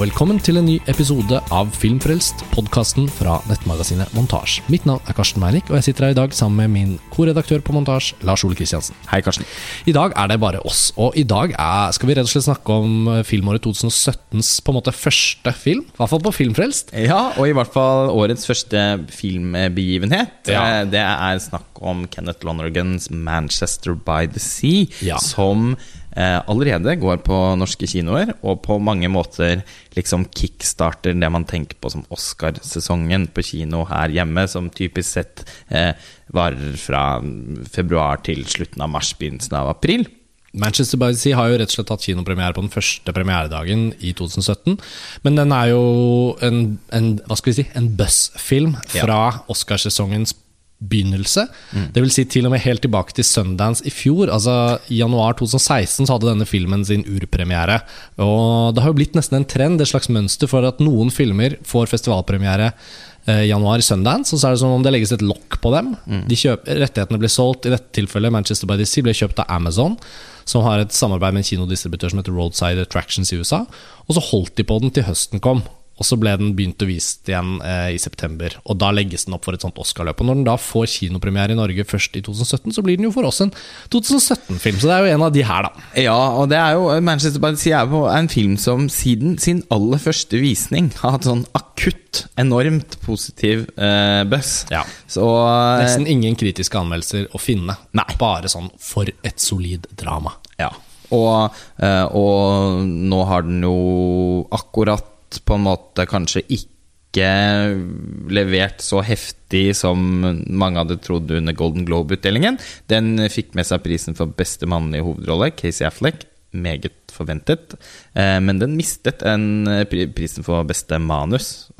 og velkommen til en ny episode av Filmfrelst, podkasten fra nettmagasinet Montasj. Mitt navn er Karsten Meinick, og jeg sitter her i dag sammen med min koredaktør på Montasj, Lars Ole Kristiansen. Hei, Karsten. I dag er det bare oss, og i dag er, skal vi rett og slett snakke om eh, filmåret 2017s på en måte første film. I hvert fall på Filmfrelst. Ja, og i hvert fall årets første filmbegivenhet. Ja. Eh, Det er snakk om Kenneth Lonergans 'Manchester by the Sea', Ja. som allerede går på norske kinoer, og på mange måter liksom kickstarter det man tenker på som Oscarsesongen på kino her hjemme, som typisk sett eh, varer fra februar til slutten av mars, begynnelsen av april. Manchester by the Sea har jo rett og slett hatt kinopremiere på den første premieredagen i 2017. Men den er jo en, en hva skal vi si, en buzzfilm Ja. fra Oscarsesongens begynnelse. Det vil si til og med helt tilbake til Sundance i fjor. Altså I januar 2016 så hadde denne filmen sin urpremiere. Og det har jo blitt nesten en trend, et slags mønster for at noen filmer får festivalpremiere eh, i januar i Sundance, og så er det som om det legges et lokk på dem. De kjøper, rettighetene blir solgt. I dette tilfellet Manchester by the Sea ble kjøpt av Amazon, som har et samarbeid med en kinodistributør som heter Roadside Attractions i USA. Og så holdt de på den til høsten kom. Og så ble den begynt å vise igjen eh, i september. Og da legges den opp for et sånt Oscar-løp. Og når den da får kinopremiere i Norge først i 2017, så blir den jo for oss en 2017-film. Så det er jo en av de her, da. Ja, og det er jo Manchester by the Sea er jo en film som siden sin aller første visning har hatt sånn akutt, enormt positiv eh, buzz. Ja. Så eh, Nesten ingen kritiske anmeldelser å finne. Nei. Bare sånn 'for et solid drama'. Ja. Og, eh, og nå har den jo akkurat på en måte kanskje ikke levert så heftig som mange hadde trodd under Golden Globe-utdelingen. Den fikk med seg prisen for beste mannlige hovedrolle, Casey Affleck. Meget forventet. Eh, Men den mistet en eh, prisen for beste manus.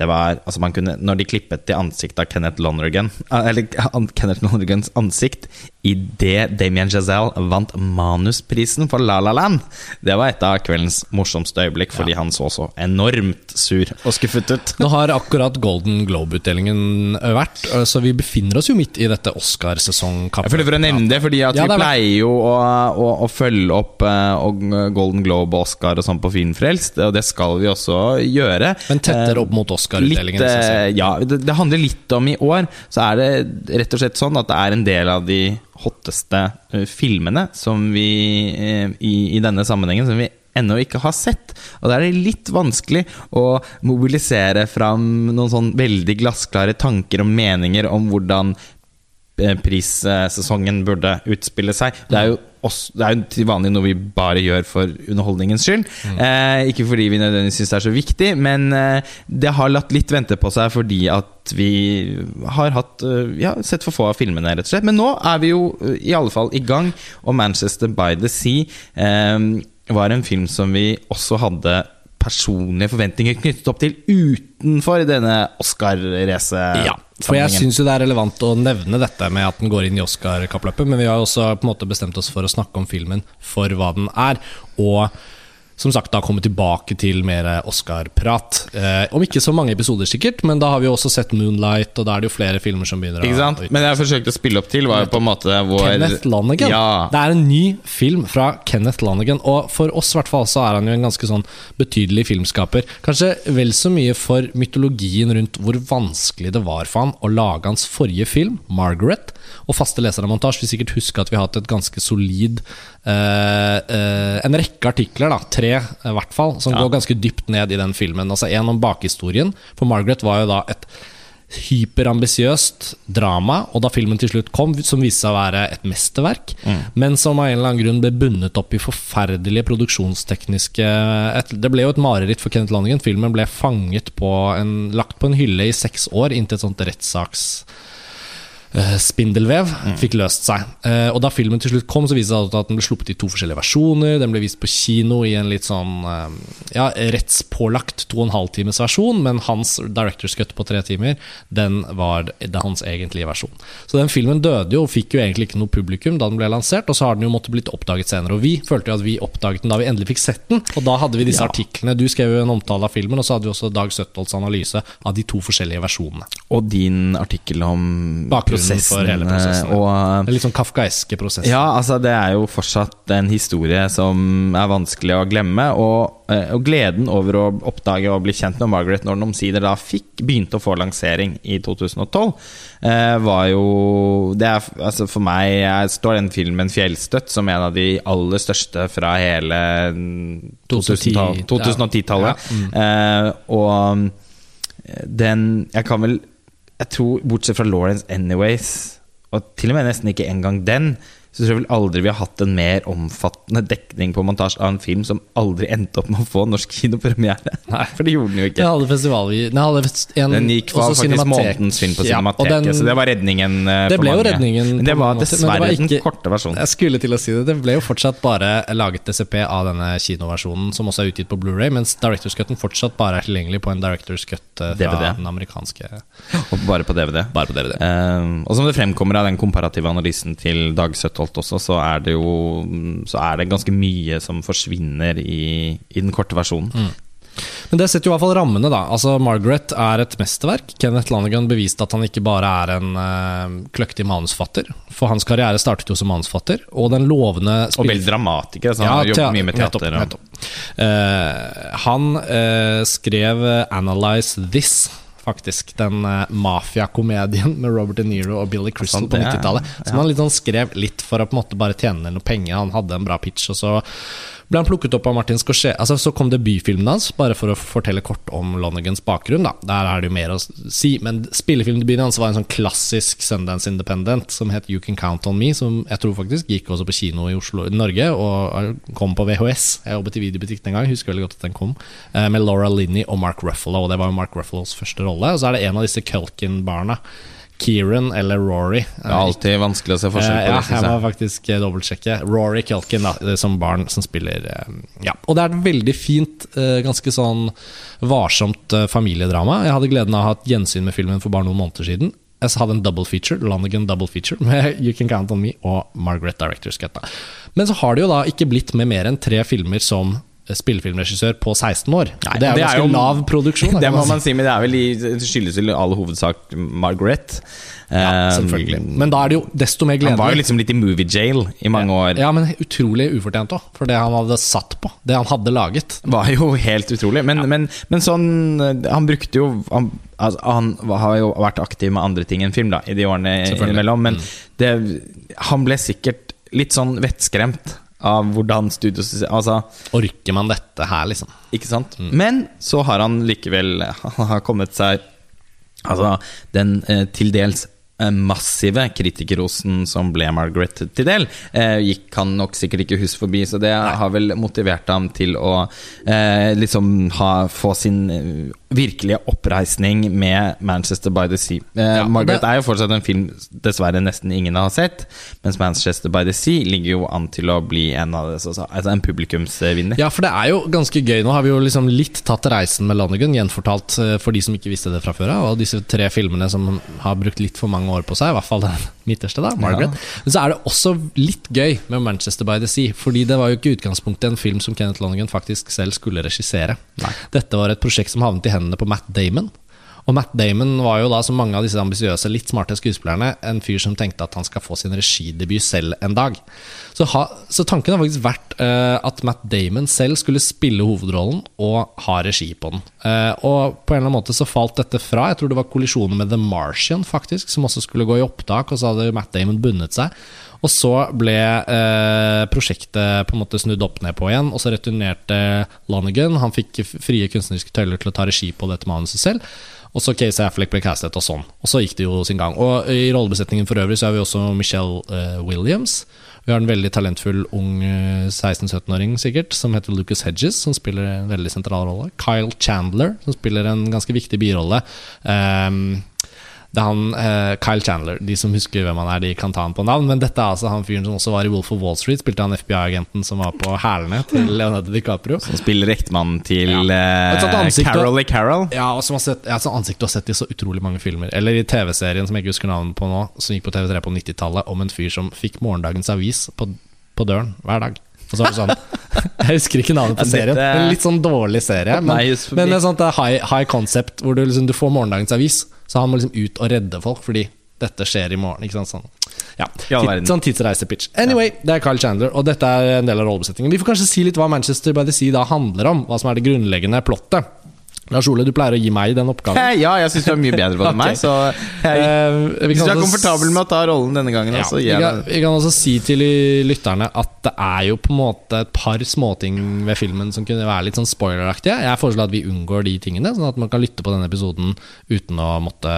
Eh, Det var, altså man kunne, når de klippet til ansiktet av Kenneth Lonergan Eller an- Kenneth Lonergans ansikt idet Damien Chazelle vant manusprisen for La La Land Det var et av kveldens morsomste øyeblikk, fordi han så så enormt sur og skuffet ut. Nå har akkurat Golden Globe-utdelingen vært, så vi befinner oss jo midt i dette Oscar-sesongkappet. for å nevne det, fordi at Ja, det vi pleier jo å, å, å følge opp uh, Golden Globe og Oscar og sånn på Filmfrelst, og det skal vi også gjøre. Men tettere Eh, opp mot Oscar-utdelingen. Eh, ja, det, det handler litt om i år. Så er det rett og slett sånn at det er en del av de hotteste eh, filmene som vi eh, i, i denne sammenhengen som vi ennå ikke har sett. Og da er det litt vanskelig å mobilisere fram noen sånn veldig glassklare tanker og meninger om hvordan prissesongen burde utspille seg. Det er jo oss, det er jo til vanlig noe vi bare gjør for underholdningens skyld. Eh, ikke fordi vi nødvendigvis syns det er så viktig, men eh, det har latt litt vente på seg fordi at vi har hatt uh, ja, sett for få av filmene, rett og slett. Men nå er vi jo uh, i alle fall i gang, og 'Manchester by the Sea' eh, var en film som vi også hadde personlige forventninger knyttet opp til utenfor denne Oscar-race? Ja, for jeg syns jo det er relevant å nevne dette med at den går inn i Oscar-kappløpet, men vi har også på en måte bestemt oss for å snakke om filmen for hva den er. Og som sagt, da komme tilbake til mer Oscar-prat. Eh, om ikke så mange episoder, sikkert, men da har vi jo også sett Moonlight, og da er det jo flere filmer som begynner Ikke sant? Men jeg forsøkte å spille opp til, var jo på en måte vår Kenneth Lonergan. Ja. Det er en ny film fra Kenneth Lonergan. Og for oss i hvert fall så er han jo en ganske sånn betydelig filmskaper. Kanskje vel så mye for mytologien rundt hvor vanskelig det var for han å lage hans forrige film, 'Margaret'. Og faste lesere av montasje vil sikkert huske at vi har hatt et ganske solid eh, eh, En rekke artikler, da, tre i hvert fall, som går ganske dypt ned i den filmen. Altså En om bakhistorien, for 'Margaret' var jo da et hyperambisiøst drama, og da filmen til slutt kom, som viste seg å være et mesterverk, men som av en eller annen grunn ble bundet opp i forferdelige produksjonstekniske et, Det ble jo et mareritt for Kenneth Lonergan. Filmen ble fanget på en, lagt på en hylle i seks år inntil et sånt rettssaks eh, spindelvev fikk løst seg. Eh, og da filmen til slutt kom, så viste det seg at den ble sluppet i to forskjellige versjoner. Den ble vist på kino i en litt sånn eh, ja, rettspålagt to og en halv times versjon, men hans director's cut på tre timer, den var hans egentlige versjon. Så den filmen døde jo, og fikk jo egentlig ikke noe publikum da den ble lansert, og så har den jo måttet blitt oppdaget senere. Og vi følte jo at vi oppdaget den da vi endelig fikk sett den, og da hadde vi disse artiklene. Du skrev jo en omtale av filmen, og så hadde vi også Dag Søttholds analyse av de to forskjellige versjonene. og din artikkel om Bakgrunnen for hele prosessen. Og, Det er litt sånn kafkaiske prosesser. ja, altså det er jo fortsatt en historie som er vanskelig å glemme. Og, eh, og gleden over å oppdage og bli kjent med Margaret når den omsider da fikk begynte å få lansering i 2012, eh, var jo Det er altså for meg jeg står den filmen fjellstøtt som en av de aller største fra hele 2010 2010-tallet. Ja, mm. Eh, og den Jeg kan vel Jeg tror, bortsett fra Lawrence Anyways, og til og med nesten ikke engang den, så tror jeg vel aldri vi har hatt en mer omfattende dekning på montasje av en film som aldri endte opp med å få norsk kinopremiere. Nei. For det gjorde den jo Den ikke. hadde festival Den hadde en, Den gikk var faktisk Cinematek. månedens film på Ja, den- så det var redningen eh, Det for ble jo redningen Men det var dessverre det dessverre ikke, den korte versjonen. Jeg skulle til å si det. Det ble jo fortsatt bare laget DCP av denne kinoversjonen, som også er utgitt på Blu-ray mens Directors Cutten fortsatt bare er tilgjengelig på en Directors Cut eh, fra DVD. den amerikanske Og bare på DVD. Bare på DVD. Uh, og som det fremkommer av den komparative analysen til Dag Søtholt også, så er det jo Så er det ganske mye som forsvinner i, i den korte versjonen. Men det setter jo i hvert fall rammene, da. Altså, Margaret er et mesterverk. Kenneth Lanigan beviste at han ikke bare er en uh, kløktig manusfatter. For hans karriere startet jo som manusfatter, og den lovende Og veldig dramatiker, så han har jobbet mye med teater. Nettopp, nettopp. Uh, han uh, skrev 'Analyze This'. Faktisk, Den uh, mafiakomedien med Robert De Niro og Billy Crystal sånn, på er- 90-tallet. Som ja. han litt sånn skrev litt for å på en måte bare tjene noe penger. Han hadde en bra pitch, og så ble han plukket opp av Martin Scorsese. Altså, så kom debutfilmen hans, bare for å fortelle kort om Lonegans bakgrunn. Da. Der er det jo mer å si, men spillefilmdebuten hans var en sånn klassisk Sundance Independent som het You Can Count On Me, som jeg tror faktisk gikk også på kino i Oslo, Norge, og kom på VHS. Jeg jobbet i videobutikken en gang, husker veldig godt at den kom, eh, med Laura Linney og Mark Ruffalo, og det var jo Mark Ruffalos første rolle. Og så er det en av disse Culkin-barna. Kieran eller Rory. Det er alltid vanskelig å se forskjell Eh, på ja, jeg må faktisk eh, dobbeltsjekke. Rory Kelkin da, som barn som spiller eh, Ja. Og det er et veldig fint, ganske sånn varsomt familiedrama. Jeg hadde gleden av å ha et gjensyn med filmen for bare noen måneder siden. Jeg hadde en double feature, Lonigan double feature med You Can Count On Me og Margaret Directors Cut. Men så har det jo da ikke blitt med mer enn tre filmer som spillefilmregissør på 16 år. Nei, det er jo det er jo- lav produksjon. Det må man si, men det er vel i, skyldes i all hovedsak Margaret. Ja, Eh, selvfølgelig. Men da er det jo desto mer Han var jo liksom litt i movie jail i mange år. Ja, men utrolig ufortjent òg, for det han hadde satt på. Det han hadde laget. var jo helt utrolig. Men, men, men sånn eh, Han brukte jo Han, altså, han har jo vært aktiv med andre ting enn film da i de årene innimellom. Men det, han ble sikkert litt sånn vettskremt av hvordan studios Altså, Orker man dette her, liksom? ikke sant? Men så har han likevel Han har kommet seg Altså, den eh, til dels eh, massive kritikerrosen som ble Margaret til del, eh, gikk han nok sikkert ikke hus forbi, så det har vel motivert ham til å eh, liksom ha, få sin eh, virkelige oppreisning med Manchester by the Sea. Eh, Ja, Margaret det- er jo fortsatt en film dessverre nesten ingen har sett, mens Manchester by the Sea ligger jo an til å bli en av det, så, så, altså en publikumsvinner. Ja, for det er jo ganske gøy. Nå har vi jo liksom litt tatt reisen med Lonegan, gjenfortalt eh, for de som ikke visste det fra før av. Og disse tre filmene som har brukt litt for mange år på seg, i hvert fall den midterste, da, Margaret. Men så er det også litt gøy med Manchester by the Sea, fordi det var jo ikke utgangspunktet en film som Kenneth Lonergan faktisk selv skulle regissere. Dette var et prosjekt som havnet i hendene på Matt Damon. Og Matt Damon var jo da, som mange av disse ambisiøse, litt smarte skuespillerne, en fyr som tenkte at han skal få sin regidebut selv en dag. Så, ha, så tanken har faktisk vært uh, at Matt Damon selv skulle spille hovedrollen og ha regi på den. Uh, og på en eller annen måte så falt dette fra. Jeg tror det var kollisjonen med The Martian, faktisk, som også skulle gå i opptak, og så hadde Matt Damon bundet seg. Og så ble eh, prosjektet på en måte snudd opp ned på igjen, og så returnerte Lonigan. Han fikk frie kunstneriske tøyler til å ta regi på dette manuset selv. Og så Casey Affleck ble castet, og sånn. Og så gikk det jo sin gang. Og i rollebesetningen for øvrig så har vi også Michelle uh, Williams. Vi har en veldig talentfull ung eh, 16-17-åring sikkert, som heter Lucas Hedges, som spiller en veldig sentral rolle. Kyle Chandler, som spiller en ganske viktig birolle. Um, det er han, eh, Kyle Chandler. De som husker hvem han er, de kan ta han på navn. Men dette er altså han fyren som også var i Wolf of Wall Street. Spilte han FBI-agenten som var på hælene til Leonardo DiCaprio. Som spiller ektemannen til Ja. Eh, Carol i Carol. Ja, og som har sett, ja, ansiktet har sett i så utrolig mange filmer. Eller i TV-serien som jeg ikke husker navnet på nå, som gikk på TV3 på 90-tallet, om en fyr som fikk morgendagens avis på, på døren hver dag. Og så var det sånn Jeg husker ikke navnet på serien. En litt sånn dårlig serie. Men, men det er sånt eh, high, high concept hvor du, liksom, du får morgendagens avis, så han må liksom ut og redde folk fordi dette skjer i morgen. Ikke sant? Sånn, ja. I Tid, sånn tidsreisepitch. Anyway, det er Kyle Chandler, og dette er en del av rollebesetningen. Vi får kanskje si litt hva Manchester by the Sea da handler om, hva som er det grunnleggende plottet. Lars Ole, du pleier å gi meg den oppgaven. Ja, jeg syns du er mye bedre på det enn meg, så jeg, Eh, hvis du er komfortabel med å ta rollen denne gangen, ja, så vi, jeg kan, vi kan også si til lytterne at det er jo på en måte et par småting ved filmen som kunne være litt sånn spoileraktige. Jeg foreslår at vi unngår de tingene, sånn at man kan lytte på denne episoden uten å måtte,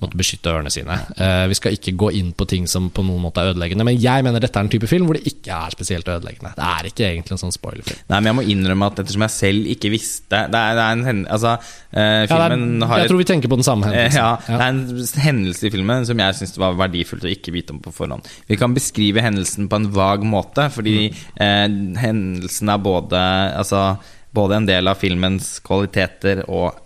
måtte beskytte ørene sine. Uh, vi skal ikke gå inn på ting som på noen måte er ødeleggende, men jeg mener dette er en type film hvor det ikke er spesielt ødeleggende. Det er ikke egentlig en sånn spoilerfilm. Nei, men jeg må innrømme at ettersom jeg selv ikke visste Det er, det er en Altså, eh, Ja, er- har jeg tror vi tenker på den samme Eh, hendelsen. Ja, det er en hendelse i filmen som jeg syns var verdifullt å ikke vite om på forhånd. Vi kan beskrive hendelsen på en vag måte, fordi eh, hendelsen er både Altså både en del av filmens kvaliteter og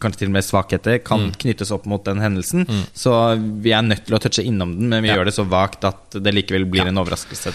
kanskje til og med svakheter kan knyttes opp mot den hendelsen. Så vi er nødt til å touche innom den, men vi Ja. gjør det så vagt at det likevel blir en overraskelse.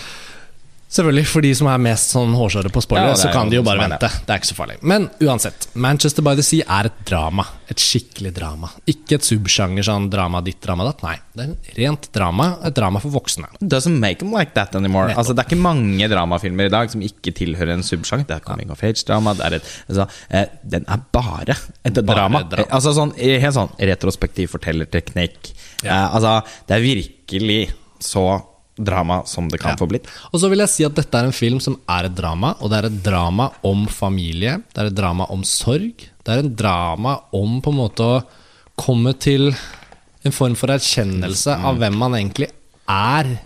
Selvfølgelig, for de som er mest sånn hårsåre på spoiler, Ja, så kan de jo bare vente. Det er ikke så farlig. Men uansett, Manchester by the Sea er et drama. Et skikkelig drama. Ikke et subsjanger sånn drama ditt, drama datt. Nei, det er en rent drama. Et drama for voksne. Doesn't make them like that anymore. Altså, det er ikke mange dramafilmer i dag som ikke tilhører en subsjanger. Det er coming of age-drama. Det er et, altså, eh, den er bare et Bare drama. drama. Eh, Altså, sånn, helt sånn retrospektiv fortellerteknikk. Ja. Eh, altså, det er virkelig så drama som det kan Ja. få blitt. Og så vil jeg si at dette er en film som er et drama, og det er et drama om familie. Det er et drama om sorg. Det er en drama om på en måte å komme til en form for erkjennelse av hvem man egentlig er.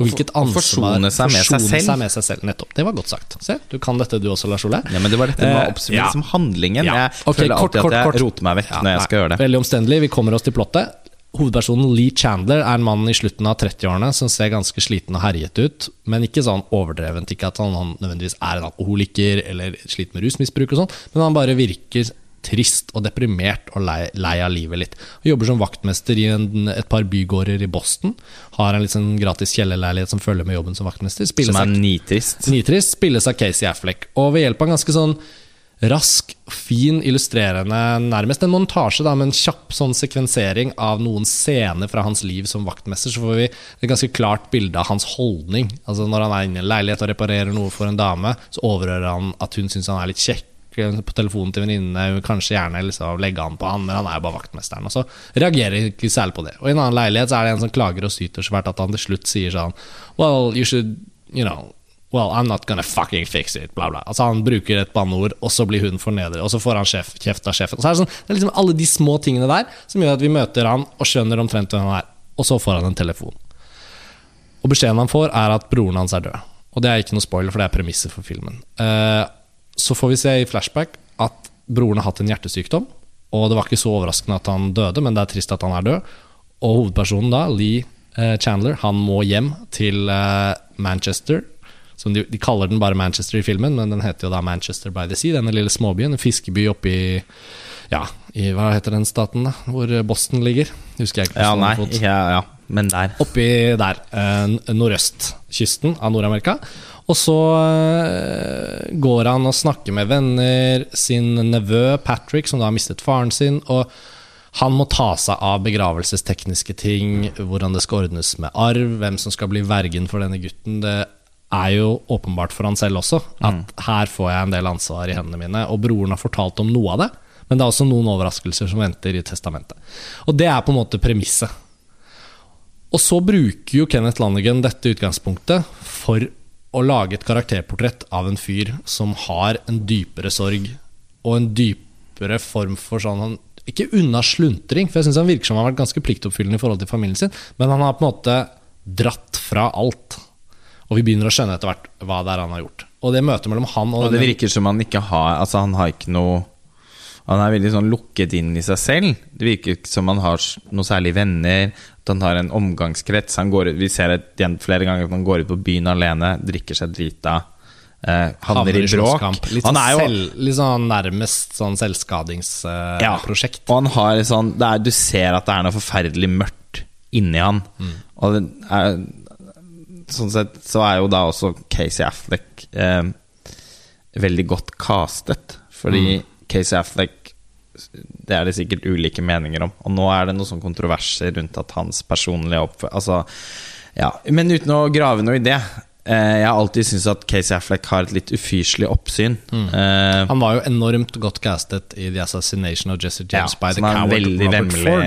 Og hvilket ansvar forsone seg med seg seg med seg selv. Nettopp. Det var godt sagt. Se, du kan dette du også, Lars Ole. Ja, men det var dette med å Eh, oppsummere ja. som handlingen. Ja. Jeg okay, føler kort, alltid kort, at jeg kort. roter meg vekk når jeg nei, skal gjøre det. Veldig omstendelig. Vi kommer oss til plottet. Hovedpersonen Lee Chandler er en mann i slutten av 30-årene som ser ganske sliten og herjet ut, men ikke sånn overdrevent. Ikke at han, han nødvendigvis er en alkoholiker eller sliter med rusmisbruk, og sånn, men han bare virker trist og deprimert og lei, lei av livet litt. Han jobber som vaktmester i en, et par bygårder i Boston. Har en litt sånn gratis kjellerleilighet som følger med jobben som vaktmester. Spilles Som er nitrist. Nitrist spilles av Casey Affleck. Og ved hjelp av en ganske sånn rask, fin, illustrerende Nærmest en montasje, da, med en kjapp sånn sekvensering av noen scener fra hans liv som vaktmester, så får vi et ganske klart bilde av hans holdning. Altså Når han er inne i en leilighet og reparerer noe for en dame, så overhører han at hun syns han er litt kjekk på telefonen til venninnene, kanskje gjerne liksom legge an på han, men han er jo bare vaktmesteren. Og så reagerer han ikke særlig på det. Og i en annen leilighet så er det en som klager og syter så fælt at han til slutt sier sånn Well, you should, you know Well, I'm not gonna fucking fix it, bla, bla. Altså Han bruker et banneord, og så blir hun fornedret, og så får han sjef, kjeft av sjefen. Så er det, sånn, det er liksom alle de små tingene der som gjør at vi møter han og skjønner omtrent hvem han er. Og så får han en telefon. Og beskjeden han får, er at broren hans er død. Og det er ikke noe spoiler, for det er premisset for filmen. Uh, så får vi se i flashback at broren har hatt en hjertesykdom. Og det var ikke så overraskende at han døde, men det er trist at han er død. Og hovedpersonen da, Lee eh, Chandler, han må hjem til eh, Manchester. Som de, de kaller den bare Manchester i filmen, men den heter jo da Manchester by the Sea. Denne lille småbyen, en fiskeby oppi Ja, i hva heter den staten, da? Hvor Boston ligger? Husker jeg ikke. Ja, nei, fot. ja, ja. Men der. Oppi der, eh, nordøstkysten av Nord-Amerika. Og så eh, går han og snakker med venner, sin nevø Patrick, som da har mistet faren sin. Og han må ta seg av begravelsestekniske ting, hvordan det skal ordnes med arv, hvem som skal bli vergen for denne gutten. Det er jo åpenbart for han selv også, at her får jeg en del ansvar i hendene mine. Og broren har fortalt om noe av det, men det er også noen overraskelser som venter i testamentet. Og det er på en måte premisset. Og så bruker jo Kenneth Lannigan dette utgangspunktet for å lage et karakterportrett av en fyr som har en dypere sorg og en dypere form for sånn han, Ikke unna sluntring, for jeg syns han virker som han har vært ganske pliktoppfyllende i forhold til familien sin, men han har på en måte dratt fra alt. Og vi begynner å skjønne etter hvert hva det er han har gjort. Og det møtet mellom han og, Og det virker som han ikke har Altså han har ikke noe Han er veldig sånn lukket inn i seg selv. Det virker ikke som han har noen noe særlig venner. At han har en omgangskrets. Han går, ut- vi ser det igjen flere ganger at han går ut på byen alene, drikker seg drita, eh, havner i bråk. Litt, Han sånn er jo selv, litt sånn nærmest sånn selvskadingsprosjekt. Ja, Og han har sånn det er, Du ser at det er noe forferdelig mørkt inni han. Mm. Og det er sånn sett så er jo da også Casey Affleck eh, veldig godt castet. Fordi Mm. Casey Affleck Det er det sikkert ulike meninger om. Og nå er det noen sånn kontroverser rundt at hans personlige oppførsel Altså, ja. Men uten å grave noe i det. Eh, jeg har alltid syntes at Casey Affleck har et litt ufyselig oppsyn. Mm. Eh, Han var jo enormt godt castet i The Assassination of Jesse James by The Coward veldig Robert Ford.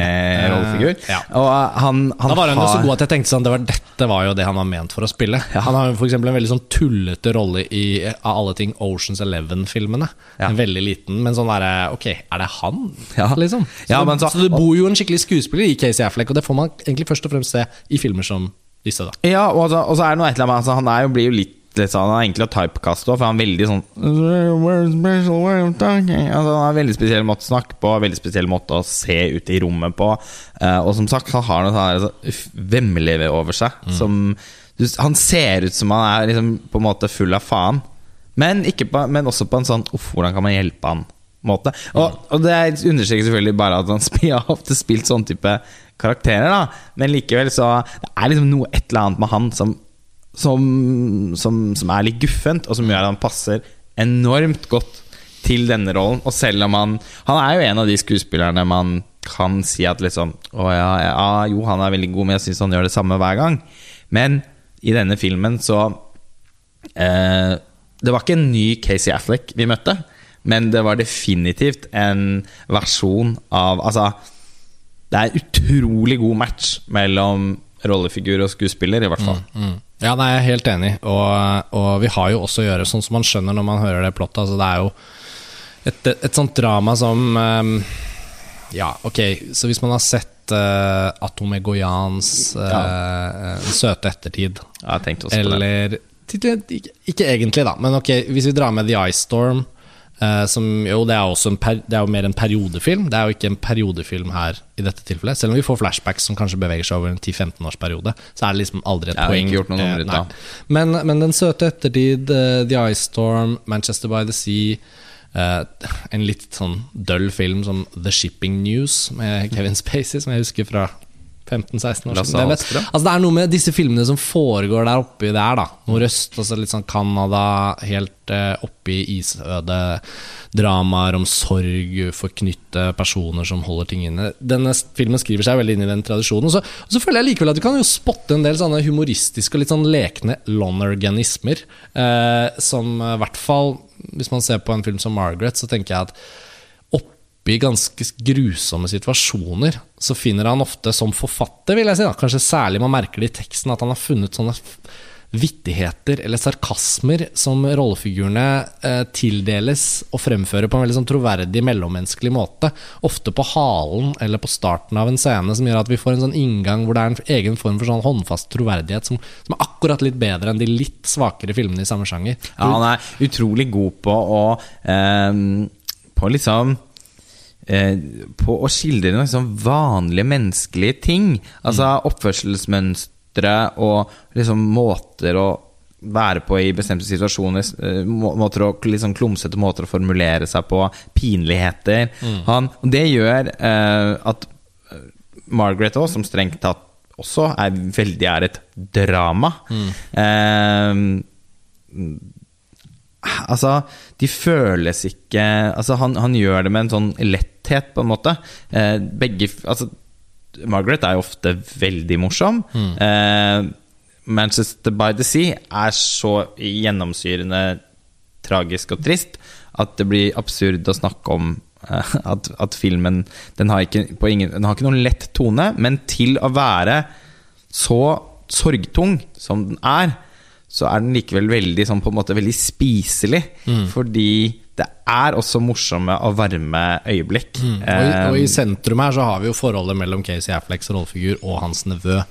rollefigur. Eh, ja. Og eh, han, han Da var han jo så god at jeg tenkte sånn det var, Dette var jo det han var ment for å spille. Han har jo eksempel en veldig sånn tullete rolle i av alle ting Oceans Eleven-filmene. Ja. En veldig liten, men sånn derre Ok, er det han? Ja. Liksom. Så, Ja, så- så det bor jo en skikkelig skuespiller i Casey Affleck, og det får man egentlig først og fremst se i filmer som disse, da. Ja, og så, og så er det noe et eller annet altså, Han er jo, blir jo litt litt sånn, Han er egentlig typecast òg, for han er veldig sånn altså, Han har veldig spesiell måte å snakke på, veldig spesiell måte å se ut i rommet på. Uh, og som sagt, han har noe sånn her, vemmelig over seg. Som, du, han ser ut som han er liksom, på en måte full av faen. Men, på, men også på en sånn Uff, hvordan kan man hjelpe han? Måte. Og, og det understreker selvfølgelig bare at han har ofte spilt sånn type karakterer, da. Men likevel så Det er liksom noe et eller annet med han som som, som, som er litt guffent, og som gjør at han passer enormt godt til denne rollen. Og selv om han Han er jo en av de skuespillerne man kan si at liksom Å ja, ja jo, han er veldig god, men jeg syns han gjør det samme hver gang. Men i denne filmen så eh, Det var ikke en ny Casey Affleck vi møtte, men det var definitivt en versjon av Altså, det er utrolig god match mellom rollefigur og skuespiller, i hvert fall. Mm. Ja, nei, jeg er helt enig, og, og vi har jo også å gjøre sånn som man skjønner når man hører det plottet. Altså, det er jo et, et sånt drama som um, Ja, ok, så hvis man har sett uh, Atome Goyans uh, Søte ettertid, tenkte tenkt også på det. eller ikke, ikke egentlig, da, men ok, hvis vi drar med The Ice Storm eh, som jo, det er, også en per, det er jo mer en periodefilm. Det er jo ikke en periodefilm her i dette tilfellet. Selv om vi får flashbacks som kanskje beveger seg over en 10-15 års periode, så er det liksom aldri et poeng. nummer Eh, men, men Den søte ettertid, eh, The Ice Storm, Manchester by the Sea uh, En litt sånn døll film som The Shipping News med Kevin Spacey, som jeg husker fra 15-16 år siden. Det, altså, det er noe med disse filmene som foregår der oppi der, da. Nordøst, altså litt sånn Canada, helt uh, oppi isøde. Dramaer om sorg, forknytte personer som holder ting inne. Denne filmen skriver seg veldig inn i den tradisjonen. Og så, og så føler jeg likevel at du kan jo spotte en del sånne humoristiske og litt sånn lekne Lonerganismer. uh, som i hvert fall, hvis man ser på en film som Margaret, så tenker jeg at oppi ganske grusomme situasjoner, så finner han ofte som forfatter, vil jeg si, da, kanskje særlig man merker det i teksten, at han har funnet sånne vittigheter eller sarkasmer som rollefigurene eh, tildeles og fremfører på en veldig sånn troverdig mellommenneskelig måte. Ofte på halen eller på starten av en scene, som gjør at vi får en sånn inngang hvor det er en egen form for sånn håndfast troverdighet som, som er akkurat litt bedre enn de litt svakere filmene i samme sjanger. Ja, han er utrolig god på å eh, På liksom eh, På å skildre noen sånn vanlige menneskelige ting. Altså oppførselsmønstre og liksom måter å være på i bestemte situasjoner. eh, må- Måter å, liksom klumsete måter å formulere seg på. Pinligheter. Han, og det gjør eh, at eh, Margaret også, som strengt tatt også er veldig er et drama. Eh, Altså, de føles ikke Altså, han, han gjør det med en sånn letthet, på en måte. Eh, begge Altså, Margaret er jo ofte veldig morsom. Eh, Manchester by the Sea er så gjennomsyrende tragisk og trist at det blir absurd å snakke om eh, at, at filmen den har, ikke, på ingen, den har ikke noen lett tone, men til å være så sorgtung som den er, så er den likevel veldig, sånn, på en måte, veldig spiselig. Fordi det er også morsomme og varme øyeblikk. Og i, og i Eh, sentrum her så har vi jo forholdet mellom Casey Afflecks rollefigur og hans nevø,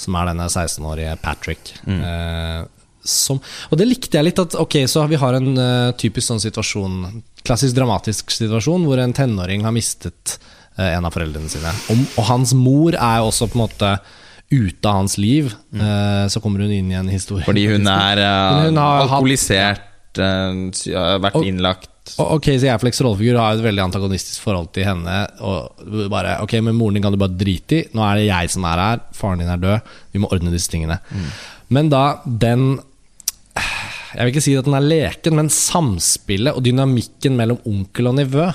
som er denne 16-årige Patrick. Eh, som, og det likte jeg litt. At ok, så vi har en uh, typisk sånn situasjon, klassisk dramatisk situasjon, hvor en tenåring har mistet uh, en av foreldrene sine. Og, og hans mor er jo også på en måte ute av hans liv. Eh, så kommer hun inn i en historie. fordi hun er uh, hun har hatt- alkoholisert, eh, vært Og- innlagt Ok, så Casey Afflecks rollefigur har et veldig antagonistisk forhold til henne. Og bare, ok, men Moren din kan du bare drite i. Nå er det jeg som er her. Faren din er død. Vi må ordne disse tingene. Men da den Jeg vil ikke si at den er leken, men samspillet og dynamikken mellom onkel og nevø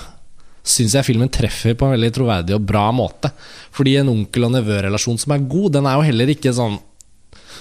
syns jeg filmen treffer på en veldig troverdig og bra måte. Fordi en onkel og nevø-relasjon som er god, den er jo heller ikke sånn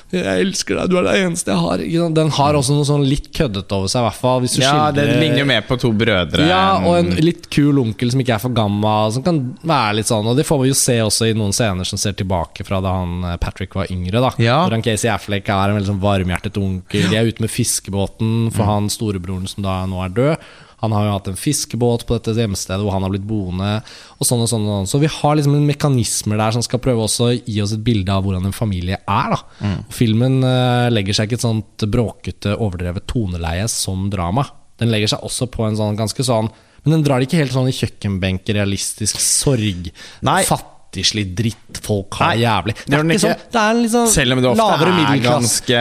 jeg elsker deg, du er det eneste jeg har. Den har også noe sånn litt køddete over seg, fall. Ja, skildrer- ligner jo mer på to brødre. ja, og en litt kul onkel som ikke er for gammel. Som kan være litt sånn Og det får vi jo se også i noen scener som ser tilbake fra da han eh, Patrick var yngre. da Ja. Hvor han Casey Affleck er en veldig sånn varmhjertet onkel. De er ute med fiskebåten for Mm. han storebroren som da nå er død. Han har jo hatt en fiskebåt på dette hjemstedet hvor han har blitt boende. Og sånn og sånn og sånn Så vi har liksom en mekanismer der som skal prøve også å gi oss et bilde av hvordan en familie er. da Mm. Filmen eh, legger seg ikke et sånt bråkete, overdrevet toneleie som drama. Den legger seg også på en sånn ganske sånn Men den drar ikke helt sånn i kjøkkenbenk, realistisk sorg. Nei. Fattigslig drittfolk har Nei, jævlig. det er ikke ikke. sånn Det er sånn Selv om det ofte lavere er ganske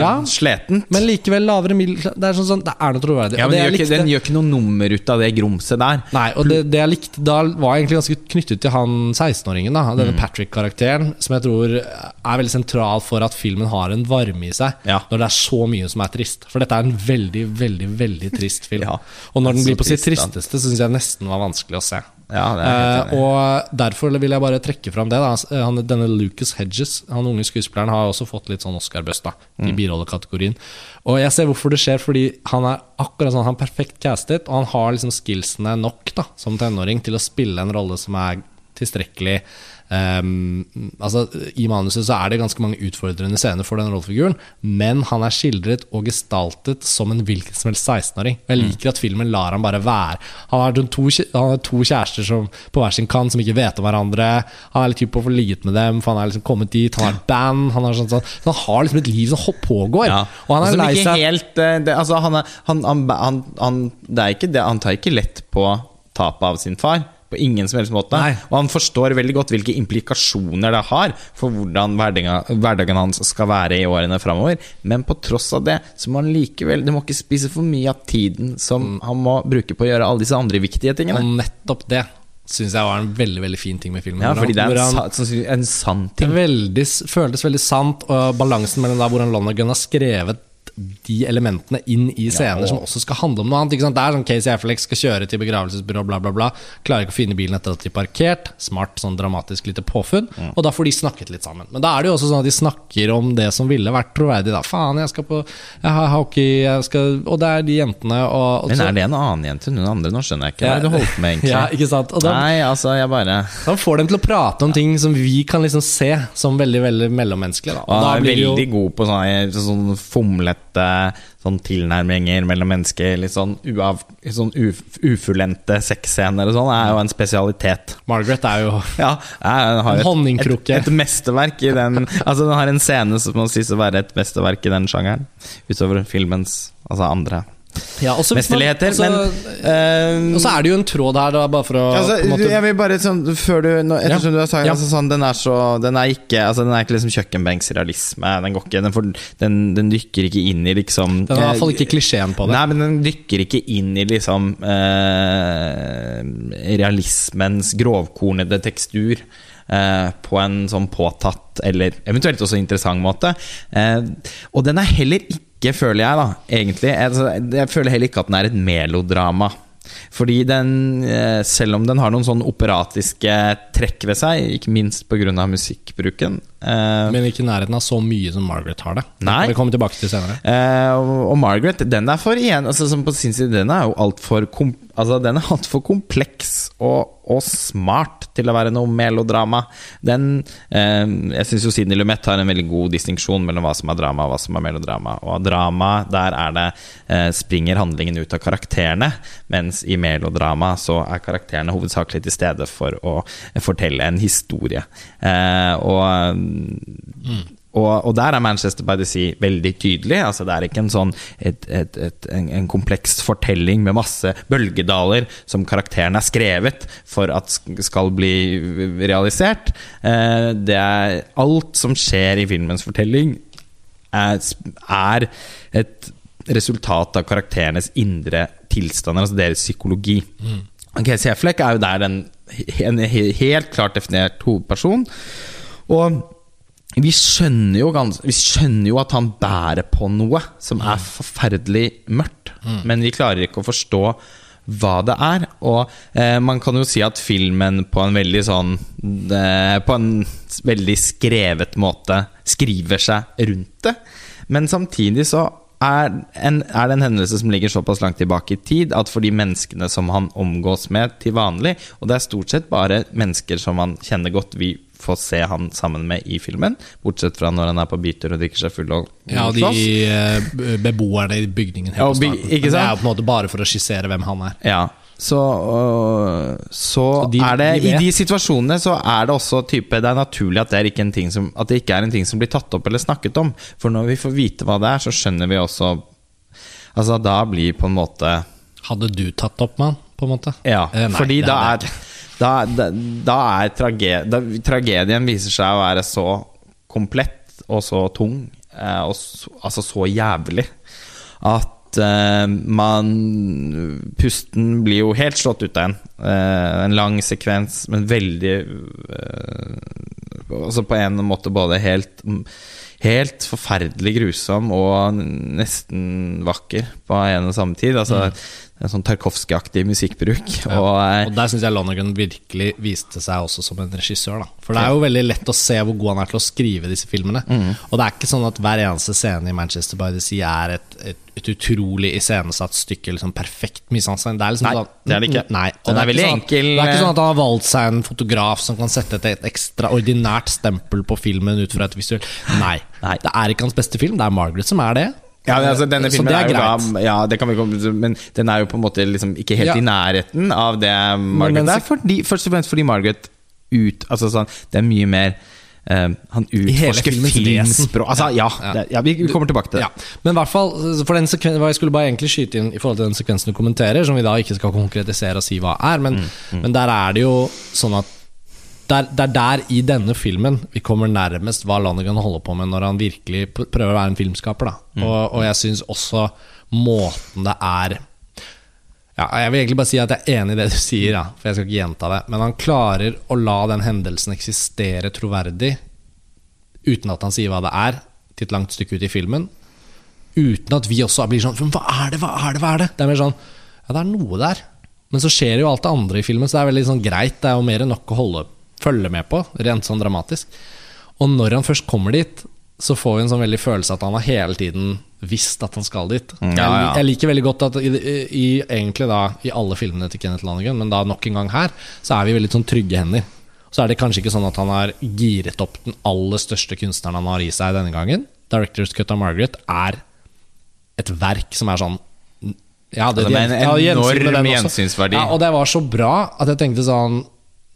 Ja. sletent. Men likevel lavere middelklasse. Det er sånn, sånn Det er noe troverdig. ja, men gjør, ikke, den gjør ikke noe nummer ut av det grumset der. Nei, og det, det jeg likte da, var egentlig ganske knyttet til han 16-åringen. da Denne Mm. Patrick-karakteren, som jeg tror er veldig sentral for at filmen har en varme i seg. Ja. Når det er så mye som er trist. For dette er en veldig, veldig veldig trist film. Ja, og når den blir på sitt trist, tristeste, syns jeg nesten var vanskelig å se. Ja, i. og derfor vil jeg bare trekke fram det. Da. Han, denne Lucas Hedges, han unge skuespilleren, har også fått litt sånn Oscar-bust i Mm. birollekategorien. Og jeg ser hvorfor det skjer, fordi han er akkurat sånn Han er perfekt castet, og han har liksom skillsene nok da, som tenåring til å spille en rolle som er tilstrekkelig ehm, altså I manuset så er det ganske mange utfordrende scener for den rollefiguren, men han er skildret og gestaltet som en hvilken som helst 16-åring. Og Jeg liker at filmen lar ham bare være. Han har, to, han har to kjærester som, på hver sin kant som ikke vet om hverandre. Han er litt hypp på å få ligget med dem, for han er liksom kommet dit. Han har et band. Han sånn, sånn, så han har liksom et liv som pågår. Ja. Og han er lei seg helt eh, det, altså, han, han, han, han, han, det er ikke det, han tar ikke lett på tapet av sin far. På ingen som helst måte. Nei. Og han forstår veldig godt hvilke implikasjoner det har for hvordan hverdagen, hverdagen hans skal være i årene framover. Men på tross av det, så må han likevel Det må ikke spise for mye av tiden som han må bruke på å gjøre alle disse andre viktige tingene. Og nettopp det syns jeg var en veldig veldig fin ting med filmen. Ja, fordi det er en, han- sa, en sann ting. veldig, føltes veldig sant, og balansen mellom der hvordan Lonergan har skrevet de elementene inn i scener og- som også skal handle om noe annet. Det er sånn Casey Affleck skal kjøre til begravelsesbyrå, bla, bla, bla. Klarer ikke å finne bilen etter at de er parkert. Smart, sånn dramatisk lite påfunn. Og da får de snakket litt sammen. Men da er det jo også sånn at de snakker om det som ville vært troverdig. Da. Faen, jeg skal på jeg har hockey, jeg skal Og det er de jentene og, og Men er det en annen jente enn hun andre? Nå skjønner jeg ikke. Hva er det du holdt med, egentlig? Ja, ikke sant? Og da, Nei, altså, jeg bare da får dem til å prate om ting som vi kan liksom se som veldig veldig mellommenneskelige. Da. Og Og da han er blir veldig jo god på sånn, sånn fomlete sånn tilnærminger mellom mennesker. Litt sånn, uav, sånn uf, ufullendte sexscener og sånn er jo en spesialitet. Margaret er jo Ja, er, har En honningkrukke. et, et mesterverk i den Altså, den har en scene som må sies å være et mesterverk i den sjangeren. Utover filmens altså andre ja, også, mesterligheter. også, Men uh, Og så er det jo en tråd her, da, bare for å Altså, på en måte, jeg vil bare sånn Før du nå, Ettersom du har sagt Ja. altså, sånn, Den er så Den er ikke Altså Den er ikke liksom kjøkkenbenksrealisme. Den går ikke Den, får, den, den dykker ikke inn i liksom Den har i hvert fall ikke klisjeen på det. Nei, men den dykker ikke inn i liksom eh, realismens grovkornede tekstur. Uh, på en sånn påtatt, eller eventuelt også interessant måte. Uh, og den er heller ikke, føler jeg, da, egentlig Jeg, Jeg føler heller ikke at den er et melodrama. Fordi den, eh, selv om den har noen sånn operatiske trekk ved seg, ikke minst pga. musikkbruken eh, Men ikke i nærheten av så mye som Margaret har det. Nei. vi komme tilbake til senere. Uh, og, og Margaret, den er for igjen altså, som på sin side, Den er jo altfor kom, altså, Den er alt for kompleks og, og smart til å være noe melodrama. Den uh, Jeg syns jo Sidney Lumet har en veldig god distinksjon mellom hva som er drama og hva som er melodrama. Og drama, der er det springer handlingen ut av karakterene, mens i melodrama så er karakterene hovedsakelig til stede for å fortelle en historie. Eh, og og, og der er Manchester by the Sea veldig tydelig. Altså Det er ikke en sånn et, et, et, en, en kompleks fortelling med masse bølgedaler som karakteren er skrevet for at skal bli realisert. Eh, det er alt som skjer i filmens fortelling, er, er et resultat av karakterenes indre tilstander, altså deres psykologi. Casey Affleck er jo der den, en helt klart definert hovedperson. Og vi skjønner, jo gans, vi skjønner jo at han bærer på noe som er forferdelig mørkt, men vi klarer ikke å forstå hva det er. Og eh, man kan jo si at filmen på en veldig sånn eh, På en veldig skrevet måte skriver seg rundt det. Men samtidig så er, en, er det en hendelse som ligger såpass langt tilbake i tid at for de menneskene som han omgås med til vanlig, og det er stort sett bare mennesker som han kjenner godt, vi får se han sammen med i filmen, bortsett fra når han er på bytur og drikker seg full og Ja, de slåss. eh, beboerne i bygningen helt Ja, på starten. Men Det er jo på en måte bare for å skissere hvem han er. Ja, så, øh, så, Så de- er det de I de situasjonene så er det også type Det er naturlig at det, er ikke en ting som, at det ikke er en ting som blir tatt opp eller snakket om. For når vi får vite hva det er, så skjønner vi også Altså da blir på en måte Hadde du tatt opp med han, på en måte? Ja, Eh, nei, fordi det da er ikke. Da, da, da er trage, da, tragedien viser seg å være så komplett og så tung, eh, og så, altså så jævlig, at eh, man Pusten blir jo helt slått ut av en. Eh, en lang sekvens, men veldig eh, Altså på en måte både helt Helt forferdelig grusom og nesten vakker på en og samme tid. Altså En sånn Tarkovskij-aktig musikkbruk. Og, eh, Og der syns jeg Lonergan virkelig viste seg også som en regissør. Da. For det er jo veldig lett å se hvor god han er til å skrive disse filmene. Mm. Og det er ikke sånn at hver eneste scene i Manchester by the Sea er et, et, et utrolig iscenesatt stykke, liksom perfekt mise. Det er liksom Nei, sånn, det er det ikke. Nei. Og det er veldig sånn, enkel, Det er ikke sånn at han har valgt seg en fotograf som kan sette et, et ekstraordinært stempel på filmen ut fra et visuelt Nei. Nei. Det er ikke hans beste film, det er Margaret som er det. ja, altså, denne filmen er, er jo da Ja, det kan vi Men den er jo på en måte liksom ikke helt Ja. i nærheten av det Margaret men- Det er fordi, først og fremst fordi Margaret ut Altså sånn Det er mye mer Han utforsker filmens filmspråk Altså, ja, Ja. Det, ja, vi kommer tilbake til det. Ja, men i hvert fall for den sekven, hva Jeg skulle bare egentlig skyte inn i forhold til den sekvensen du kommenterer, som vi da ikke skal konkretisere og si hva er, men, Mm, men der er det jo sånn at det er der i denne filmen vi kommer nærmest hva Lonergan holder på med når han virkelig prøver å være en filmskaper. Mm. Og, og jeg syns også måten det er ja, Jeg vil egentlig bare si at jeg er enig i det du sier, ja, for jeg skal ikke gjenta det. Men han klarer å la den hendelsen eksistere troverdig uten at han sier hva det er, til et langt stykke ut i filmen. Uten at vi også blir sånn Hva er det, hva er det, hva er det? Det er mer sånn Ja, det er noe der. Men så skjer jo alt det andre i filmen, så det er veldig sånn greit. Det er jo mer enn nok å holde, følge med på, rent sånn dramatisk. Og når han først kommer dit, så får vi en sånn veldig følelse at han har hele tiden visst at han skal dit. ja, ja. Jeg, jeg liker veldig godt at i, i, egentlig da i alle filmene til Kenneth Lonergan, men da nok en gang her, så er vi veldig sånn trygge hender. Så er det kanskje ikke sånn at han har giret opp den aller største kunstneren han har i seg denne gangen. Directors Cut of Margaret er et verk som er sånn ja, det, Altså, er en enorm gjensynsverdi. Ja, og det var så bra at jeg tenkte sånn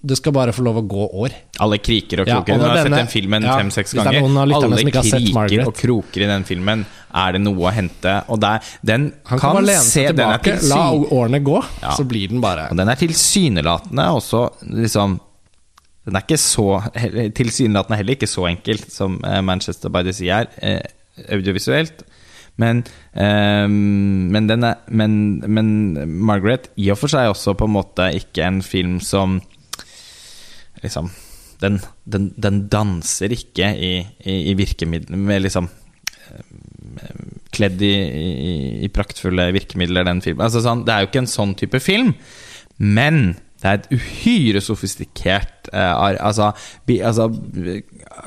Det skal bare få lov å gå år. Alle kriker og Ja, kroker. og Hun har denne- sett den filmen ja, fem-seks er ganger. Alle som ikke har kriker og kroker i den filmen. Er det noe å hente? Og der, den Han kan, kan, se tilbake, til la årene gå, Ja. så blir den bare Og den er tilsynelatende også liksom Den er ikke så Tilsynelatende heller ikke så enkelt som eh, Manchester by the Sea er, eh, audiovisuelt. Men, eh, men, den er, men, men Margaret i og for seg også på en måte ikke en film som Liksom Den, den, den danser ikke i, i, i virkemidlene med liksom eh, Kledd i, i, praktfulle virkemidler, den filmen. Altså, sånn, det er jo ikke en sånn type film, men det er et uhyre sofistikert uh, altså, bi, altså, eh,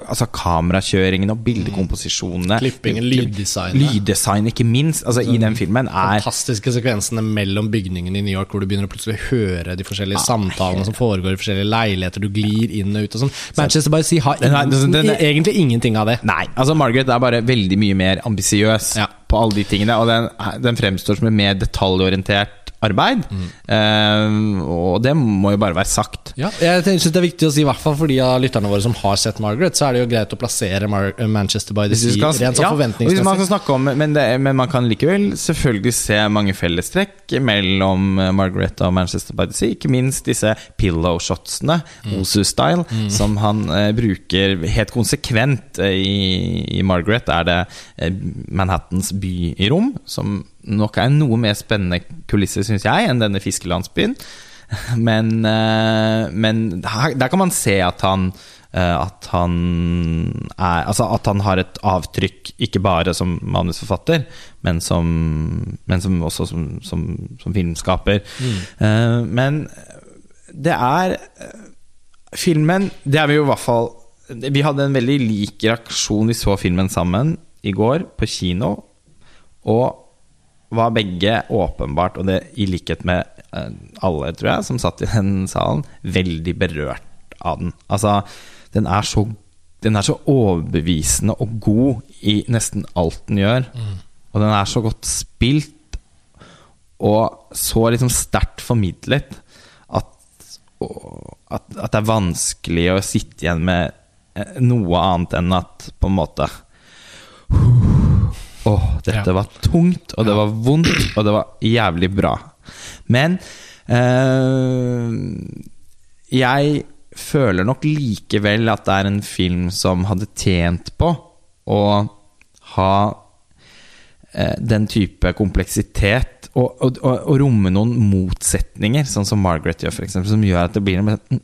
altså kamerakjøringen og bildekomposisjonene Klippingen, lyddesignet. Lyddesign, ikke minst. Altså, I den filmen er fantastiske sekvensene mellom bygningene i New York, hvor du begynner å plutselig høre de forskjellige samtalene som foregår i forskjellige leiligheter, du glir inn og ut og sånn. Manchester by Sea har Den den er- egentlig ingenting av det. Nei, altså Margaret er bare veldig mye mer ambisiøs Ja. på alle de tingene. Og den, den fremstår som en mer detaljorientert arbeid. Mm. Uh, og det må jo bare være sagt. Ja, jeg synes det er viktig å si, i hvert fall for de av lytterne våre som har sett Margaret, så er det jo greit å plassere Mar Manchester by the Sea rent sånn ja, man forventningsmessig. snakke om men, men man kan likevel selvfølgelig se mange fellestrekk mellom eh, Margaret og Manchester by the Sea. Ikke minst disse pillow-shotsene, Mm. Osu-style, som han uh, bruker helt konsekvent uh, i, i Margaret. Er det eh, Manhattans byrom, som nok er en noe mer spennende kulisse, syns jeg, enn denne fiskelandsbyen. Men, eh, men her, der kan man se at han eh, at han er Altså at han har et avtrykk, ikke bare som manusforfatter, men som, men som også som, som, som filmskaper. Eh, men det er Filmen Det er vi jo i hvert fall Vi hadde en veldig lik reaksjon. Vi så filmen sammen i går på kino, og var begge åpenbart, og det i likhet med eh, alle, tror jeg, som satt i den salen, veldig berørt av den. Altså, den er så, den er så overbevisende og god i nesten alt den gjør. Og den er så godt spilt og så liksom sterkt formidlet at, at, at det er vanskelig å sitte igjen med eh, noe annet enn at på en måte Åh, dette Ja. var tungt, og det var vondt, og det var jævlig bra. Men eh, jeg føler nok likevel at det er en film som hadde tjent på å ha den type kompleksitet og, og, og, romme noen motsetninger, sånn som Margaret gjør, eksempel, som gjør at det blir en,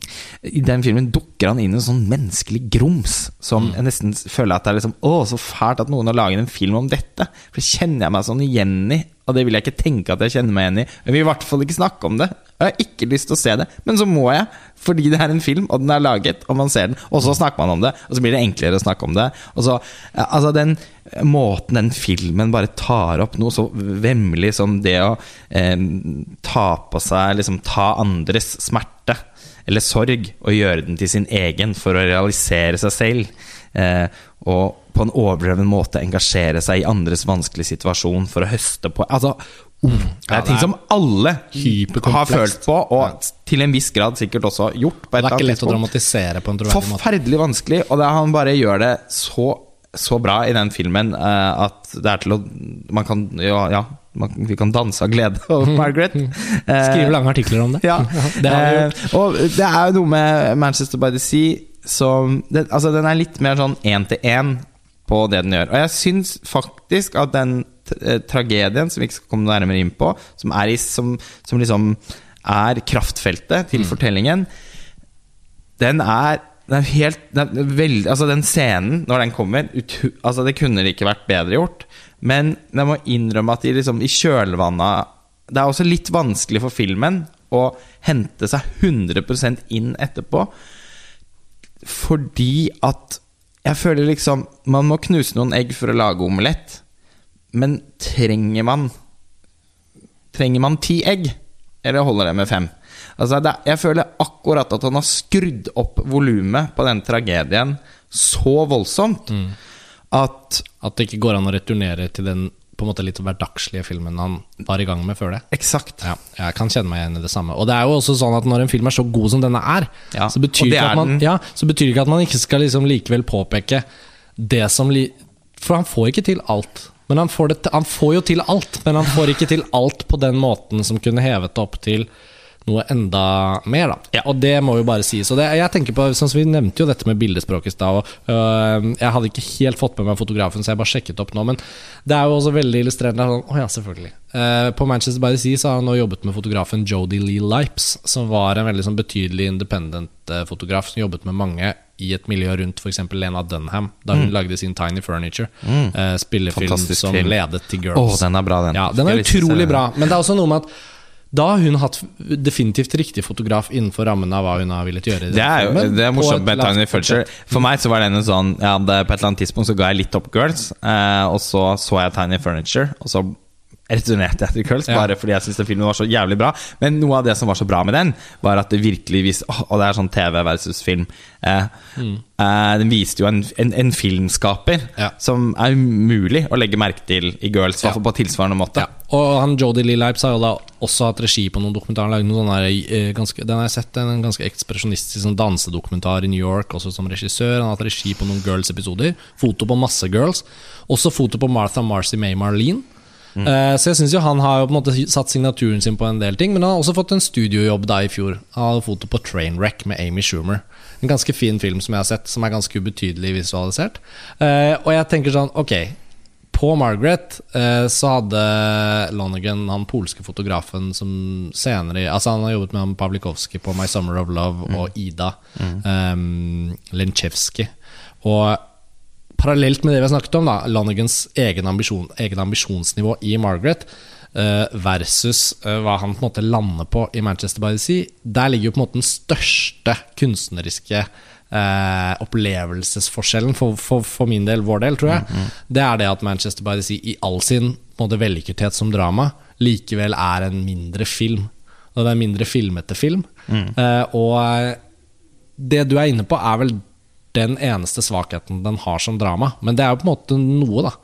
I den filmen dukker han inn i en sånn menneskelig grums som jeg nesten føler at det er liksom Å, så fælt at noen har laget en film om dette! For det kjenner jeg meg sånn igjen i, og det vil jeg ikke tenke at jeg kjenner meg igjen i. Jeg vil i hvert fall ikke snakke om det. Jeg har ikke lyst til å se det, men så må jeg, fordi det er en film, og den er laget, og man ser den, og så snakker man om det, og så blir det enklere å snakke om det. Og så, altså den måten den filmen bare tar opp noe så vemmelig som det å eh, ta på seg Liksom ta andres smerte eller sorg og gjøre den til sin egen for å realisere seg selv. Eh, og på en overdreven måte engasjere seg i andres vanskelige situasjon for å høste på Altså, oh, det er ting som alle har følt på, og til en viss grad sikkert også gjort. på et Det er ikke lett å dramatisere på en troverdig måte. Forferdelig vanskelig, og det er han bare gjør det så, så bra i den filmen uh, at det er til å Man kan Ja, ja man, vi kan danse av glede over Margaret. Skrive lange artikler om det. ja. det har gjort. Eh, og det er jo noe med Manchester by the Sea som det, Altså, den er litt mer sånn én-til-én på det den gjør. Og jeg syns faktisk at den eh, tragedien, som vi ikke skal komme nærmere inn på, som er i Som, som liksom er kraftfeltet Mm. til fortellingen, den er den er helt den, er veld, altså den scenen, når den kommer ut, altså Det kunne det ikke vært bedre gjort. Men jeg må innrømme at de liksom, i kjølvannet Det er også litt vanskelig for filmen å hente seg 100% inn etterpå. Fordi at jeg føler liksom Man må knuse noen egg for å lage omelett. Men trenger man Trenger man ti egg? Eller holder det med fem? Altså, det, jeg føler akkurat at han har skrudd opp volumet på den tragedien så voldsomt at At det ikke går an å returnere til den på en måte litt hverdagslige filmen han var i gang med før det. Eksakt. Ja, jeg kan kjenne meg igjen i det samme. Og det er jo også sånn at når en film er så god som denne er, Ja, så, betyr det man, ja, så betyr ikke at man ikke skal liksom likevel påpeke det som li For han får ikke til alt. Men han får, det, til- han får jo til alt, men han får ikke til alt på den måten som kunne hevet det opp til noe enda mer, da. Ja. Og det må jo bare sies. Og det, jeg tenker på, sånn som Vi nevnte jo dette med bildespråk i stad. øh, Jeg hadde ikke helt fått med meg fotografen, så jeg bare sjekket opp nå. Men det er jo også veldig illustrerende. Sånn, oh, ja, selvfølgelig. Uh, på Manchester by the Sea så har han nå jobbet med fotografen Jodie Lee Lipes, som var en veldig sånn betydelig independent-fotograf som jobbet med mange i et miljø rundt f.eks. Lena Dunham, da hun lagde sin Tiny Furniture. Eh, spillefilm Mm. Fantastisk som film. ledet til Girls. Oh, den er bra, den. Ja, den er utrolig bra. Men det er også noe med at da har hun hatt definitivt riktig fotograf innenfor rammen av hva hun har villet gjøre. Det er jo det er morsomt med Tiny Furniture. For meg så var den en sånn ja, det, På et eller annet tidspunkt så ga jeg litt opp Girls, eh, og så så jeg Tiny Furniture, og så returnerte jeg til Ja. bare fordi jeg syntes den filmen var så jævlig bra. Men noe av det som var så bra med den, var at det virkelig viste åh, Og det er sånn TV versus film. Eh, eh, den viste jo en, en, en filmskaper Mm. Ja. som er umulig å legge merke til i Girls, i fall på tilsvarende måte. Ja. Og han Jodie Lee har jo da også hatt regi på noen dokumentarer. Noen sånne eh, ganske, Den har jeg sett, en ganske ekspresjonistisk sånn dansedokumentar i New York, også som regissør. Han har hatt regi på noen Girls-episoder. Foto på masse Girls. Også foto på Martha Marcy May Marlene. Eh, så jeg synes jo han har jo på en måte satt signaturen sin på en del ting. Men han har også fått en studiojobb da i fjor. Han hadde foto på Trainwreck med Amy Schumer. En ganske fin film som jeg har sett, som er ganske ubetydelig visualisert. Eh, og jeg tenker sånn, ok på Margaret eh, så hadde Lonergan, han polske fotografen som senere Altså Han har jobbet med han Pavlikovskij på My Summer of Love og Ida. Um, Lenchevskij. Og parallelt med det vi har snakket om, da Lonegans egen, ambisjon, egen ambisjonsnivå i Margaret uh, versus uh, hva han på en måte lander på i Manchester by the Sea, der ligger jo på en måte den største kunstneriske eh, opplevelsesforskjellen for, for, for min del, vår del, tror jeg. Det er det at Manchester by the Sea i all sin på en måte, vellykkethet som drama likevel er en mindre film. Og det er en mindre filmete film. Eh, og det du er inne på, er vel den eneste svakheten den har som drama. Men det er jo på en måte noe, da.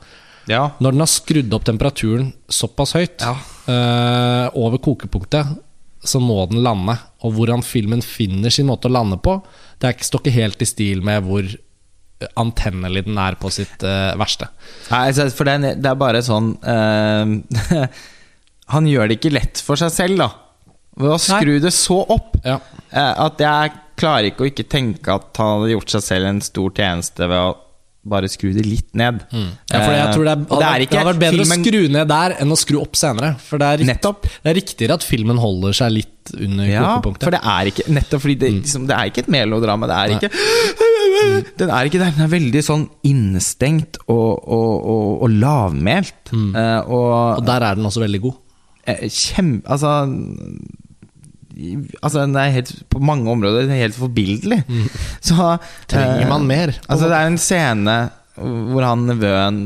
Ja. Når den har skrudd opp temperaturen såpass høyt, Ja. uh, over kokepunktet, så må den lande. Og hvordan filmen finner sin måte å lande på, det er ikke, står ikke helt i stil med hvor antennelig den er på sitt uh, verste. Nei, for det er, det er bare sånn uh, Han gjør det ikke lett for seg selv, da. Ved å skru det så opp Ja. at jeg klarer ikke å ikke tenke at han hadde gjort seg selv en stor tjeneste ved å bare skru det litt ned. Ja, for jeg tror det, er, Eh, det er ikke det hadde vært bedre filmen- å skru ned der enn å skru opp senere. For det er, Nettopp. det er riktigere at filmen holder seg litt under Ja, kokepunktet. for det er ikke Nettopp fordi det, liksom, det er ikke et melodrama. Det er Nei. ikke Den er ikke der. Den er veldig sånn innestengt og, og, og, og lavmælt. Mm. og, Og der er den også veldig god. Kjempe... Altså Altså, den er helt, på mange områder er helt forbilledlig. Så Trenger eh, man mer? Altså, det er en scene hvor han nevøen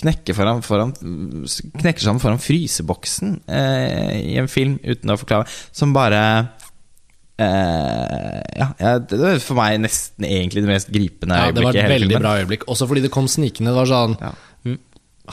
knekker, foran, foran, knekker sammen foran fryseboksen eh, i en film, uten å forklare, som bare Uh, ja, det var for meg nesten egentlig det mest gripende Ja, det var et veldig bra øyeblikk. Også fordi det kom snikende. Det var sånn Ja.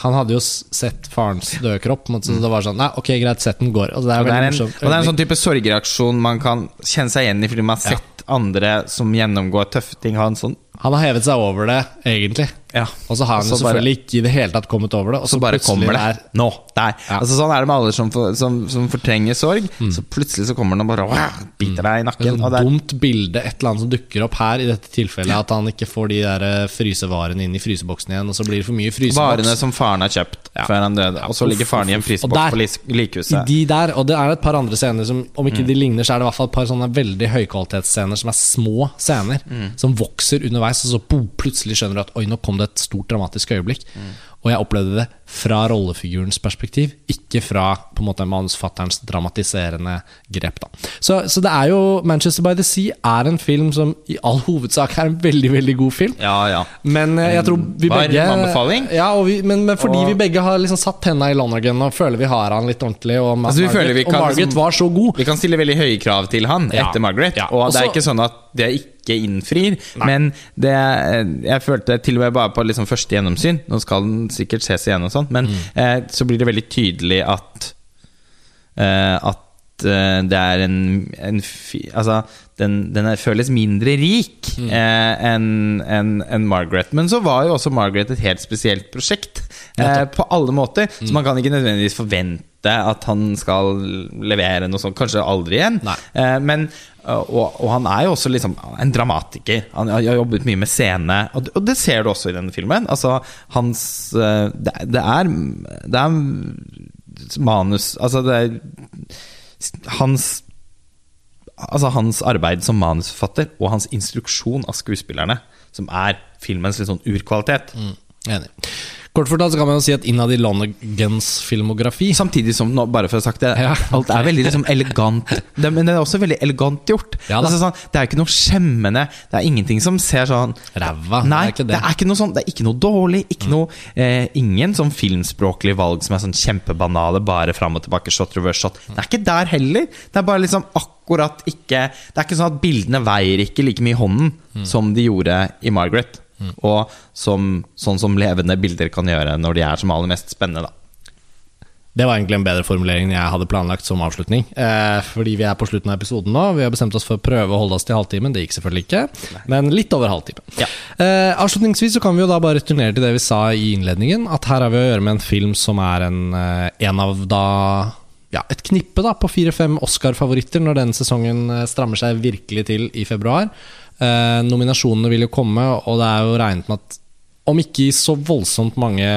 Han hadde jo sett farens døde kropp, så det var sånn Nei, ok, greit, sett den går. Og det er, Og det, er en, og det er en sånn type sorgreaksjon man kan kjenne seg igjen i, fordi man har Ja. sett andre som gjennomgår tøffe ting, ha en sånn Han har hevet seg over det, egentlig. Ja. Og så har han jo Og bare- selvfølgelig ikke i det hele tatt kommet over det. Og så bare kommer det. Der. Nå, der. Ja. Altså Sånn er det med alle som, som, som fortrenger sorg. Så plutselig så kommer den og bare wow, biter deg i nakken. sånt det er, dumt bilde, et eller annet som dukker opp her, i dette tilfellet. At han ikke får de der eh, frysevarene inn i fryseboksen igjen, og så blir det for mye fryseboks. varene som faren har kjøpt Ja. før han døde. Og så ligger faren i en der- på likehuset. De der, og det er et par andre scener som Om Mm. ikke de ligner, så er det i hvert fall et par sånne veldig høykvalitetsscener som er små scener. Mm. Som vokser underveis, og så boom, plutselig skjønner du at oi, nå kom det et stort dramatisk øyeblikk. Mm. Og jeg opplevde det fra rollefigurens perspektiv, ikke fra på en måte manusfatterens dramatiserende grep. da så, så det er jo Manchester by the Sea er en film som i all hovedsak er en veldig, veldig god film. Ja, ja. Men eh, jeg tror vi Var begge anbefaling. Ja, vi, men, men fordi Og- vi begge har liksom satt tenna i Lonergan og føler vi har han litt ordentlig, og, Altså, vi Margaret, vi og Margaret liksom- var så god. Vi kan stille veldig høye krav til han Ja. etter Margaret. Ja. Og det er ikke sånn at det er ikke innfrir, men det Jeg følte til og med bare på liksom første gjennomsyn Nå skal den sikkert ses igjen og sånt, men Mm. eh, så blir det veldig tydelig at eh, At eh, det er en, en Altså, den, den er, føles mindre rik Mm. eh, enn en, enn Margaret. Men så var jo også Margaret et helt spesielt prosjekt eh, på alle måter. Mm. Så man kan ikke nødvendigvis forvente at han skal levere noe sånt. Kanskje aldri igjen. Eh, men, og, og han er jo også liksom en dramatiker. Han har jobbet mye med scene, og det, og det ser du også i denne filmen. Altså, hans eh, det, det er Det er manus Altså, det er hans Altså hans arbeid som manusforfatter og hans instruksjon av skuespillerne, som er filmens litt sånn urkvalitet. Mm, enig. Kort fortalt så kan man jo si at innad i Lonegans filmografi Samtidig som, nå, bare for å ha sagt det, Ja. alt er veldig liksom elegant. Det, men det er også veldig elegant gjort. Ja altså, sånn, det er ikke noe skjemmende. Det er ingenting som ser sånn Ræva. Nei, det er ikke det det. er ikke noe sånn Det er ikke noe dårlig. Ikke noe, eh, ingen sånn filmspråklige valg som er sånn kjempebanale, bare fram og tilbake, shot, reverse shot. Det er ikke der heller. Det er bare liksom akkurat ikke Det er ikke sånn at bildene veier ikke like mye i hånden Mm. som de gjorde i Margaret. Og som, sånn som levende bilder kan gjøre når de er som aller mest spennende, da. Det var egentlig en bedre formulering enn jeg hadde planlagt som avslutning. Eh, fordi vi er på slutten av episoden nå. Vi har bestemt oss for å prøve å holde oss til halvtimen. Det gikk selvfølgelig ikke, men litt over halvtimen. Ja. Eh, avslutningsvis så kan vi jo da bare returnere til det vi sa i innledningen. At her har vi å gjøre med en film som er en, eh, en av da ja, et knippe da på fire-fem Oscar-favoritter når denne sesongen eh, strammer seg virkelig til i februar. Eh, nominasjonene vil jo komme, og det er jo regnet med at om ikke i så voldsomt mange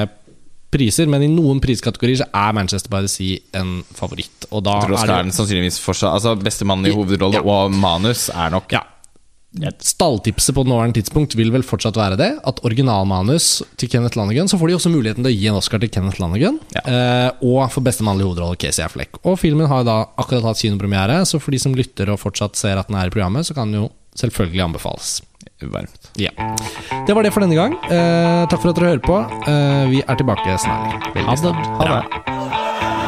priser, men i noen priskategorier så er Manchester by the Sea en favoritt. Og da er det den sannsynligvis fortsatt Altså Bestemann i hovedrolle Ja. og manus er nok Ja. Stalltipset på nåværende tidspunkt vil vel fortsatt være det. At originalmanus til Kenneth Lanigan, så får de også muligheten til å gi en Oscar til Kenneth Lanigan. Ja. Eh, og for beste mannlige hovedrolle Casey Affleck. Og filmen har da akkurat hatt kinopremiere, så for de som lytter og fortsatt ser at den er i programmet, så kan den jo selvfølgelig anbefales. varmt. Ja. Det var det for denne gang. Eh, takk for at dere hører på. Eh, vi er tilbake snart. Ha det. Ha det.